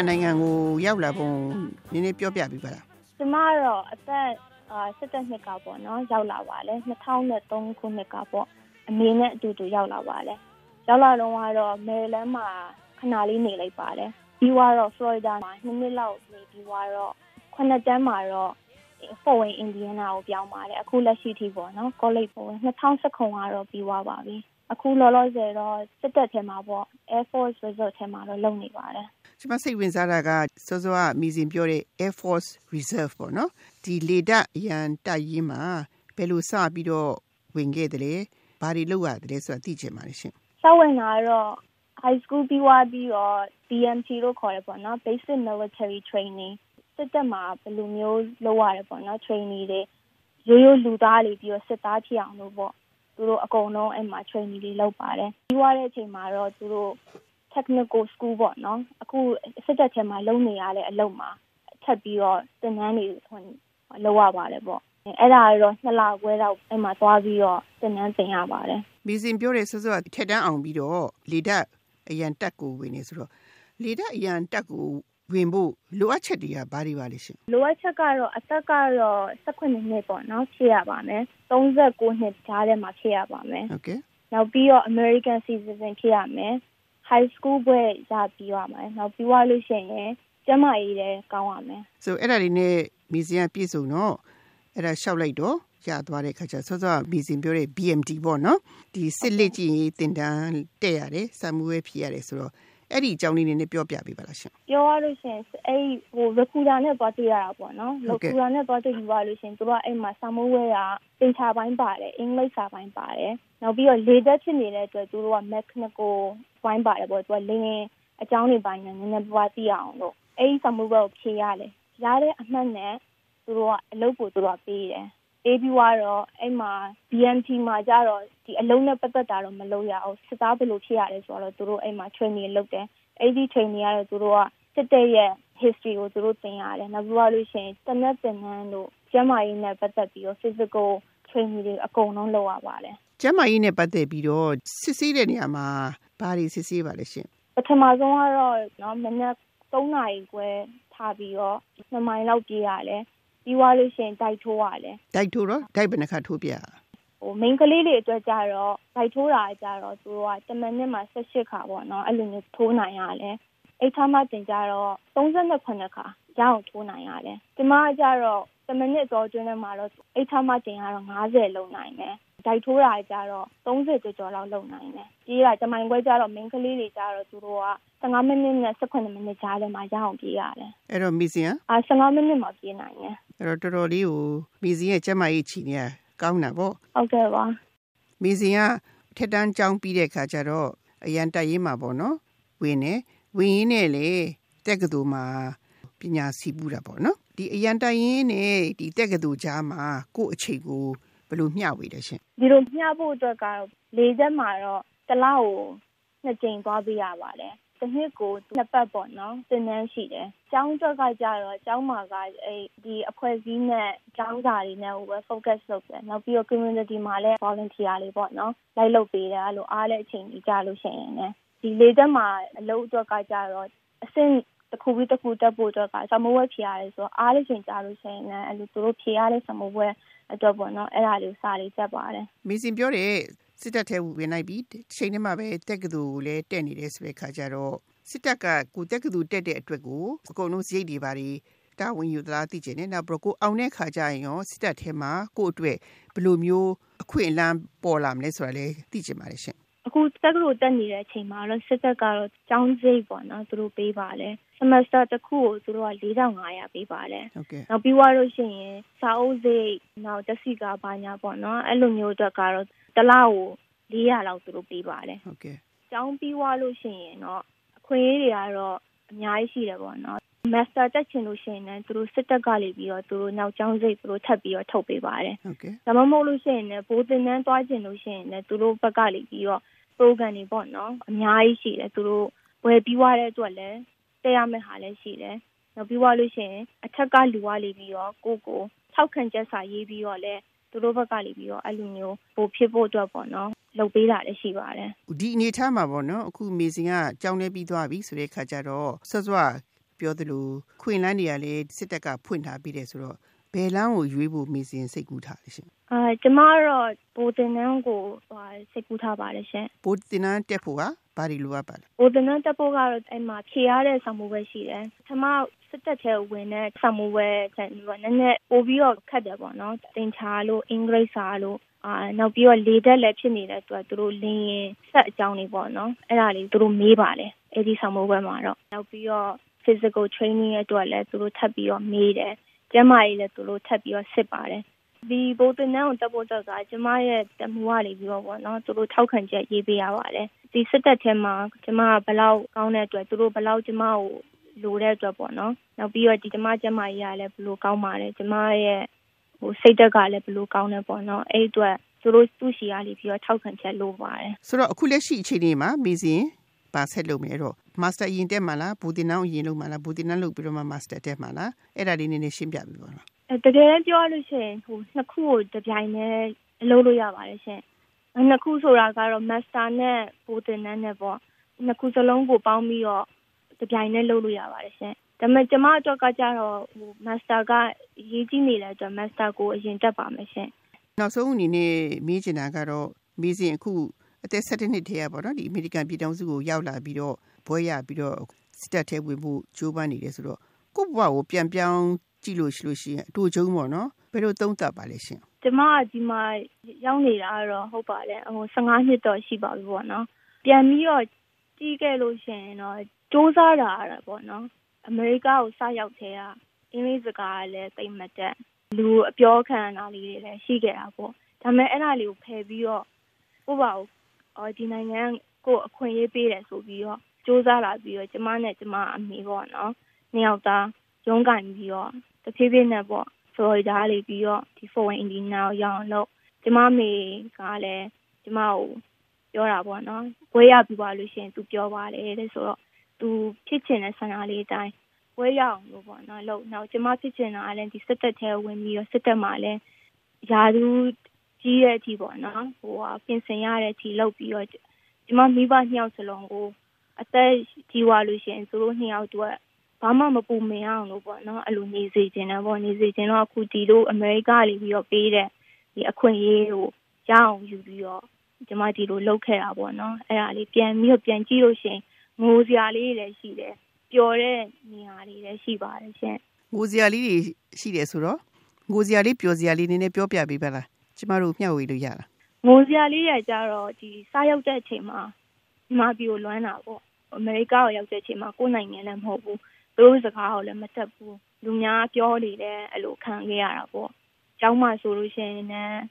မေရိကန်နိုင်ငံကိုရောက်လာပုံနည်းနည်းပြောပြပေးပါလားကျမတော့အသက်အာ17နှစ်ကပေါ့နော်ရောက်လာပါလေ2003ခုနှစ်ကပေါ့အမေနဲ့အတူတူရောက်လာပါလေရောက်လာတော့ကတော့မယ်ရီလန်းမှာခဏလေးနေလိုက်ပါတယ်ပြီးတော့ Florida မှာနှစ်နှစ်လောက်နေပြီးတော့ခုနှစ်တန်းမှာတော့ Fort Wayne Indiana ကိုပြောင်းပါတယ်အခုလက်ရှိထိပေါ့နော် college ပေါ့2019ကတော့ပြီးသွားပါပြီအခုလောလောဆယ်တော့စစ်တပ်ထဲမှာပေါ့ Air Force Reserve ထဲမှာတော့လုပ်နေပါတယ် ကျွန်မစိတ်ဝင်စားတာကစောစောကမိစဉ်ပြောတဲ့ Air Force Reserve ပေါ့နော်ဒီလေတပ်အရန်တိုက်ရင်မှာဘယ်လိုစပြီးတော့ဝင်ခဲ့တယ်လဲဘာတွေလုပ်ရတယ်ဆိုတာသိချင်ပါတယ်ရှင်စဝင်တာတော့ high school ပြီးွားပြီးတော့ BMT လို့ခေါ်ရပေါ့နော် basic military training စစ်တပ်မှာဘယ်လိုမျိုးလုပ်ရတယ်ပေါ့နော် training တွေရိုးရိုးလူသားတွေပြီးတော့စစ်သားဖြစ်အောင်လို့ပေါ့သူတို့အကုန်လုံးအဲ့မှာ training တွေလုပ်ပါတယ်ပြီးွားတဲ့အချိန်မှာတော့သူတို့ technical school ပေါ့နော်အခုစစ်တပ်ထဲမှာလုပ်နေရတဲ့အလုပ်မှာထပ်ပြီးတော့သင်တန်းတွေလုပ်ရပါတယ်ပေါ့အဲ့ဒါတော့နှစ်လခွဲတော့အဲ့မှာသွားပြီးတော့သင်တန်းသင်ရပါတယ်မိစဉ်ပြောတဲ့ဆိုဆိုထက်တန်းအောင်ပြီးတော့လေဓာတ်အရန်တက်ကိုဝင်နေဆိုတော့လေဓာတ်အရန်တက်ကိုဝင်ဖို့လိုအပ်ချက်တွေကဘာတွေပါလဲရှင်လိုအပ်ချက်ကတော့အသက်ကတော့18နှစ်ပေါ့နော်ဖြည့်ရပါမယ်39နှစ်ကြားထဲမှာဖြည့်ရပါမယ်ဟုတ်ကဲ့နောက်ပြီးတော့ American citizen ဖြည့်ရမယ် high school ဘွဲ့ရပြီးရမယ်နောက်ပြီးသွားလို့ရှိရင်ကျမကြီးလည်းကောင်းရမယ်ဆိုအဲ့ဒါတွေနဲ့မီဇီယံပြည့်စုံတော့အဲ့ဒါရှောက်လိုက်တော့ရသွားတဲ့ခါကျစောစောမီဇင်ပြောတဲ့ BMT ပေါ့နော်ဒီစစ်လက်ကြီးတင်တန်းတက်ရတယ်စာမှုဝဲဖြည့်ရတယ်ဆိုတော့ အဲ့ဒီအကြောင်းလေးနည်းနည်းပြောပြပေးပါလားရှင်ပြောရလို့ရှင်အဲ့ဟို recruiter နဲ့သွားတွေ့ရတာပေါ့နော် recruiter နဲ့သွားတွေ့ယူရလို့ရှင်သူကအဲ့မှာစာမိုးဝဲကသင်္ချာပိုင်းပါတယ်အင်္ဂလိပ်စာပိုင်းပါတယ်နောက်ပြီးတော့လေသက်ဖြစ်နေတဲ့အတွက်သူတို့က mechanical ပိုင်းပါတယ်ပေါ့သူကလင်းအကြောင်းတွေပိုင်းနဲ့နည်းနည်းပွားသိအောင်လို့အဲ့ဒီစာမိုးဝဲကိုဖြေရတယ်ရတဲ့အမှတ်နဲ့သူတို့ကအလုပ်ကိုသူတို့ကပေးတယ် အေးပြီးတော့အဲ့မှာ BMT မှာကြတော့ဒီအလုံးနဲ့ပတ်သက်တာတော့မလုပ်ရအောင်စစ်သားဘယ်လိုဖြစ်ရလဲဆိုတော့သူတို့အဲ့မှာ training လုပ်တယ်အဲ့ဒီ training ကတော့သူတို့ကစစ်တပ်ရဲ့ history ကိုသူတို့သင်ရတယ်နောက်ပြီးတော့လို့ရှိရင်တနက်တင်နန်းတို့ကျန်းမာရေးနဲ့ပတ်သက်ပြီးတော့ physical training တွေအကုန်လုံးလုပ်ရပါတယ်ကျန်းမာရေးနဲ့ပတ်သက်ပြီးတော့စစ်ဆေးတဲ့နေရာမှာဘာတွေစစ်ဆေးပါလဲရှင်ပထမဆုံးကတော့เนาะမနက်3နာရီခွဲထားပြီးတော့2မိုင်လောက်ပြေးရတယ် ပြီးွားလို့ရှိရင်ဒိုက်ထိုးရတယ်ဒိုက်ထိုးတော့ဒိုက်ဘယ်နှခါထိုးပြဟို main ကလေးတွေအတွက်ကြတော့ဒိုက်ထိုးတာကြတော့သူတို့ကတမန်နှစ်မှာ18ခါပေါ့နော်အဲ့လိုမျိုးထိုးနိုင်ရတယ်အဲ့ထားမှတင်ကြတော့38ခါရအောင်ထိုးနိုင်ရတယ်ဒီမှာကြတော့တမန်နှစ်တော့ကျွန်းထဲမှာတော့အဲ့ထားမှတင်ကတော့90လုံးနိုင်တယ် ဒိုက်ထိုးတာကြတော့30ကျော်ကျော်လောက်လုံနိုင်တယ်။ပြေးတာဂျမိုင်ခွဲကြတော့ main ကလေးတွေကြတော့သူတို့က15မိနစ်နဲ့18မိနစ်ကြားထဲမှာရအောင်ပြေးရတယ်။အဲ့တော့မီဇီယံအာ15မိနစ်မှာပြေးနိုင်တယ်။အဲ့တော့တော်တော်လေးကိုမီဇီယံကျမကြီးချီနေကောင်းတာပေါ့။ဟုတ်ကဲ့ပါ။မီဇီယံထက်တန်းကြောင်းပြီးတဲ့ခါကျတော့အရန်တက်ရေးမှာပေါ့နော်။ဝင်နေဝင်ရင်းနဲ့လေတက်ကတူမှာပညာစီးပူးတာပေါ့နော်။ဒီအရန်တက်ရင်နဲ့ဒီတက်ကတူကြားမှာကို့အချိန်ကို ဘယ်လိုမျှဝေလဲရှင်ဒီလိုမျှဖို့အတွက်ကတော့လေးချက်မှာတော့တစ်လောက်ကိုနှစ်ကြိမ်သွားပေးရပါတယ်တစ်နှစ်ကိုနှစ်ပတ်ပေါ့နော်သင်တန်းရှိတယ်။ကျောင်းအတွက်ကကြတော့ကျောင်းမှာကအဲဒီအဖွဲ့အစည်းနဲ့ကျောင်းစာတွေနဲ့ပဲ focus လုပ်တယ်။နောက်ပြီးတော့ community မှာလည်း volunteer တွေပေါ့နော်လိုက်လုပ်ပေးတယ်အဲ့လိုအားတဲ့အချိန်ကြီးကြလို့ရှိရင်လည်းဒီလေးသက်မှာအလုပ်အတွက်ကကြတော့အဆင့်တစ်ခုပြီးတစ်ခုတက်ဖို့အတွက်ကစမဝဲဖြေရတယ်ဆိုတော့အားလို့ချိန်ကြလို့ရှိရင်လည်းအဲ့လိုသူတို့ဖြေရတဲ့စမဝဲ အတွက်ပေါ့နော်အဲ့ဒါလေးစာလေးတက်ပါတယ်မင်းစင်ပြောတဲ့စစ်တပ်ထဲဝင်လိုက်ပြီးချိန်ထဲမှာပဲတက်ကတူလည်းတက်နေတယ်ဆိုတဲ့ခါကျတော့စစ်တပ်ကကိုတက်ကတူတက်တဲ့အတွက်ကိုအကုန်လုံးစရိတ်တွေပါတွေတာဝန်ယူသလားသိချင်တယ်နောက်ပြီးကိုအောင်တဲ့ခါကျရင်ရောစစ်တပ်ထဲမှာကိုအတွက်ဘယ်လိုမျိုးအခွင့်အလမ်းပေါ်လာမလဲဆိုတာလည်းသိချင်ပါတယ်ရှင် အခုတက္ကသိုလ်တက်နေတဲ့အချိန်မှာတော့စစ်တပ်ကတော့ကျောင်းစိတ်ပေါ့နော်သူတို့ပေးပါတယ် semester တစ်ခုကိုသူတို့က4500ပေးပါတယ်နောက်ပြီးသွားလို့ရှိရင်စာအုပ်စိတ်နောက်တက်စီကဘာညာပေါ့နော်အဲ့လိုမျိုးအတွက်ကတော့တစ်လကို400လောက်သူတို့ပေးပါတယ်ဟုတ်ကဲ့ကျောင်းပြီးသွားလို့ရှိရင်တော့အခွင့်အရေးတွေကတော့အများကြီးရှိတယ်ပေါ့နော် master တက်ချင်လို့ရှိရင်လည်းသူတို့စစ်တပ်ကလေပြီးတော့သူတို့နောက်ကျောင်းစိတ်သူတို့ထပ်ပြီးတော့ထုတ်ပေးပါတယ်ဟုတ်ကဲ့ဒါမှမဟုတ်လို့ရှိရင်လည်းဘိုးသင်တန်းသွားချင်လို့ရှိရင်လည်းသူတို့ဘက်ကလေပြီးတော့ program တွေပေါ့နော်အများကြီးရှိတယ်သူတို့ဝယ်ပြီးွားတဲ့အတွက်လည်းတက်ရမယ့်ဟာလည်းရှိတယ်နောက်ပြီးွားလို့ရှိရင်အထက်ကလူဝါလေးပြီးတော့ကိုကိုထောက်ခံချက်စာရေးပြီးတော့လည်းသူတို့ဘက်ကလေပြီးတော့အဲ့လိုမျိုးပိုဖြစ်ဖို့အတွက်ပေါ့နော်လုပ်ပေးတာလည်းရှိပါတယ်ဒီအနေထားမှာပေါ့နော်အခုမေစင်ကကြောင်းနေပြီးသွားပြီဆိုတဲ့ခါကျတော့ဆက်စွာပြောသလိုခွင်လန်းတွေကလည်းစစ်တပ်ကဖွင့်ထားပြီးတယ်ဆိုတော့ဘယ်လမ်းကိုရွေးဖို့မေစင်စိတ်ကူးထားလဲရှင် အာကျမတော့ဘိုတင်နန်းကိုဟိုစိတ်ကူးထားပါတယ်ရှင်ဘိုတင်နန်းတက်ဖို့ကဘာတွေလိုအပ်ပါလဲဘိုတင်နန်းတက်ဖို့ကတော့အဲ့မှာဖြေရတဲ့ဆောင်မှုပဲရှိတယ်ကျမစစ်တပ်ထဲဝင်တဲ့ဆောင်မှုပဲနည်းနည်းပို့ပြီးတော့ခတ်တယ်ပေါ့နော်တင်ချာလို့အင်္ဂလိပ်စာလို့အာနောက်ပြီးတော့လေတက်လည်းဖြစ်နေတဲ့အတွက်သူတို့လင်းရင်ဆက်အကြောင်းတွေပေါ့နော်အဲ့ဒါလေးသူတို့မေးပါတယ်အဲ့ဒီဆောင်မှုပဲမှာတော့နောက်ပြီးတော့ physical training အတွက်လည်းသူတို့ထပ်ပြီးတော့မေးတယ်ကျမကြီးလည်းသူတို့ထပ်ပြီးတော့စစ်ပါတယ် ဒီဘိုးတင်နန်းကိုတက်ဖို့တက်ကကျမရဲ့တမှုကနေပြီးတော့ပေါ့နော်သူတို့ထောက်ခံချက်ရေးပေးရပါတယ်ဒီစစ်တပ်ထဲမှာကျမကဘလောက်ကောင်းတဲ့အတွက်သူတို့ဘလောက်ကျမကိုလိုတဲ့အတွက်ပေါ့နော်နောက်ပြီးတော့ဒီကျမကျမကြီးကလည်းဘလို့ကောင်းပါတယ်ကျမရဲ့ဟိုစိတ်ဓာတ်ကလည်းဘလို့ကောင်းတယ်ပေါ့နော်အဲ့အတွက်သူတို့သူ့ရှိရလေးပြီးတော့ထောက်ခံချက်လိုပါတယ်ဆိုတော့အခုလက်ရှိအခြေအနေမှာမိစဉ်ပါဆက်လုပ်မယ်တော့မာစတာအရင်တက်မှာလားဘူတင်နောင်းအရင်လုပ်မှာလားဘူတင်နောင်းလုပ်ပြီးတော့မှမာစတာတက်မှာလားအဲ့ဒါလေးနည်းနည်းရှင်းပြပေးပါလားအဲ တကယ်ပြောလို့ရှိရင်ဟိုနှစ်ခုကိုတပြိုင်တည်းလုပ်လို့ရပါတယ်ရှင်နှစ်ခုဆိုတာကတော့ master နဲ့ဘူတင်နန်းနဲ့ပေါ့နှစ်ခုစလုံးကိုပေါင်းပြီးတော့တပြိုင်တည်းလုပ်လို့ရပါတယ်ရှင်ဒါပေမဲ့ကျမအတွက်ကကြတော့ဟို master ကရေးကြည့်နေတဲ့အတွက် master ကိုအရင်တက်ပါမယ်ရှင်နောက်ဆုံးအနေနဲ့မေးချင်တာကတော့မေးစဉ်အခုအသက်17နှစ်ထဲရပါတော့ဒီအမေရိကန်ပြည်ထောင်စုကိုရောက်လာပြီးတော့ဘွဲရပြီးတော့စစ်တပ်ထဲဝင်ဖို့ကြိုးပမ်းနေတယ်ဆိုတော့ကိုယ့်ဘဝကိုပြန်ပြောင်း ကြည့်လို့ရှိလို့ရှိရင်အတူကျုံပေါ့နော်ဘယ်လိုသုံးသပ်ပါလဲရှင်ကျမကဒီမှာရောက်နေတာတော့ဟုတ်ပါလေဟို15နှစ်တော့ရှိပါပြီပေါ့နော်ပြန်ပြီးတော့ကြည့်ခဲ့လို့ရှိရင်တော့စူးစမ်းတာရတာပေါ့နော်အမေရိကကိုစရောက်သေးတာအင်္ဂလိပ်စကားလည်းသိမတတ်လူအပြောခံတာလေးတွေလည်းရှိခဲ့တာပေါ့ဒါပေမဲ့အဲ့ဒါလေးကိုဖယ်ပြီးတော့ကိုယ့်ဘာကိုအော်ဒီနိုင်ငံကိုအခွင့်အရေးပေးတယ်ဆိုပြီးတော့စူးစမ်းလာပြီးတော့ကျမနဲ့ကျမအမေပေါ့နော်နှစ်ယောက်သား ရုန်းကန်ပြီးတော့တဖြည်းဖြည်းနဲ့ပေါ့ဖလော်ရီဒါလေးပြီးတော့ဒီ foreign Indiana ကိုရောက်အောင်လုပ်ကျမမေကလည်းကျမကိုပြောတာပေါ့နော်ဝဲရပြီးပါလို့ရှိရင် तू ပြောပါတယ်တဲ့ဆိုတော့ तू ဖြစ်ချင်တဲ့ဆန္ဒလေးအတိုင်းဝဲရအောင်လို့ပေါ့နော်လို့နောက်ကျမဖြစ်ချင်တာလည်းဒီစစ်တပ်ထဲဝင်ပြီးတော့စစ်တပ်မှာလည်းယာသူကြီးတဲ့အထိပေါ့နော်ဟိုဟာပြင်ဆင်ရတဲ့အထိလုပ်ပြီးတော့ကျမမိဘနှစ်ယောက်စလုံးကိုအသက်ကြီးွားလို့ရှိရင်သူတို့နှစ်ယောက်တော့ ဘာမှမပူမင်အောင်လို့ပေါ့နော်အဲ့လိုနေစေချင်တယ်ပေါ့နေစေချင်တော့အခုဒီလိုအမေရိကနေပြီးတော့ပေးတဲ့ဒီအခွင့်အရေးကိုရအောင်ယူပြီးတော့ကျမဒီလိုလုပ်ခဲ့တာပေါ့နော်အဲ့ဒါလေးပြန်ပြီးတော့ပြန်ကြည့်လို့ရှိရင်ငိုစရာလေးတွေလည်းရှိတယ်ပျော်တဲ့နေရာတွေလည်းရှိပါတယ်ရှင်ငိုစရာလေးတွေရှိတယ်ဆိုတော့ငိုစရာလေးပျော်စရာလေးနည်းနည်းပြောပြပေးပါလားကျမတို့မျှဝေလို့ရလားငိုစရာလေးရကြတော့ဒီစားရောက်တဲ့အချိန်မှာမပြီးကိုလွမ်းတာပေါ့အမေရိကကိုရောက်တဲ့အချိန်မှာကိုယ်နိုင်ငံလည်းမဟုတ်ဘူး သူတို့စကားကိုလည်းမတက်ဘူးလူများပြောနေတယ်အဲ့လိုခံခဲ့ရတာပေါ့ကျောင်းမှာဆိုလို့ရှိရင်လည်း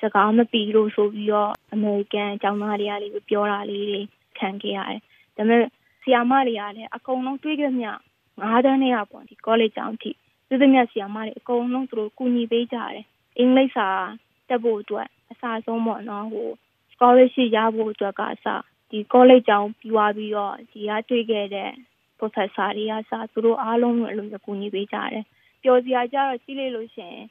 စကားမပြီးလို့ဆိုပြီးတော့အမေရိကန်ကျောင်းသားတွေကလေးပြောတာလေးတွေခံခဲ့ရတယ်ဒါပေမဲ့ဆီယာမတွေကလည်းအကုန်လုံးတွေးကြမြငါးတန်းတွေကပေါ့ဒီ college ကျောင်းထိသူတို့မြဆီယာမတွေအကုန်လုံးသူတို့ကူညီပေးကြတယ်အင်္ဂလိပ်စာတက်ဖို့အတွက်အစားဆုံးပေါ့နော်ဟို scholarship ရဖို့အတွက်ကအစားဒီ college ကျောင်းပြီးသွားပြီးတော့ဒီကတွေ့ခဲ့တဲ့ professor တွေကစားသူတို့အားလုံးအလိုမျိုးကူညီပေးကြတယ်ပျော်စရာကြတော့ကြည့်လိုက်လို့ရှိရင်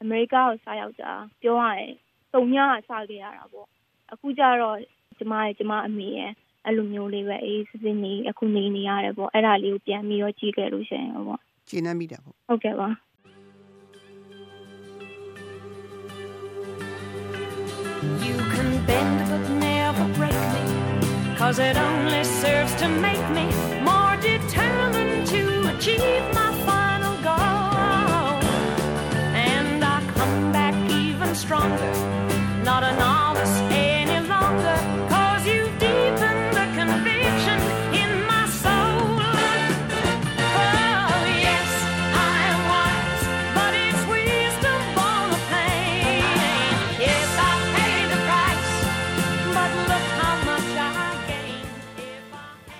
အမေရိကကိုစားရောက်တာပြောရရင်စုံညကစားခဲ့ရတာပေါ့အခုကျတော့ကျမရဲ့ကျမအမေရဲ့အဲ့လိုမျိုးလေးပဲအေးစစ်စစ်နေအခုနေနေရတယ်ပေါ့အဲ့ဒါလေးကိုပြန်ပြီးတော့ကြည့်ခဲ့လို့ရှိရင်ပေါ့ကျင်းနေမိတာပေါ့ဟုတ်ကဲ့ပါ You can bend but never break me Cause it only serves to make me more determined to achieve my final goal. And I come back even stronger Not enough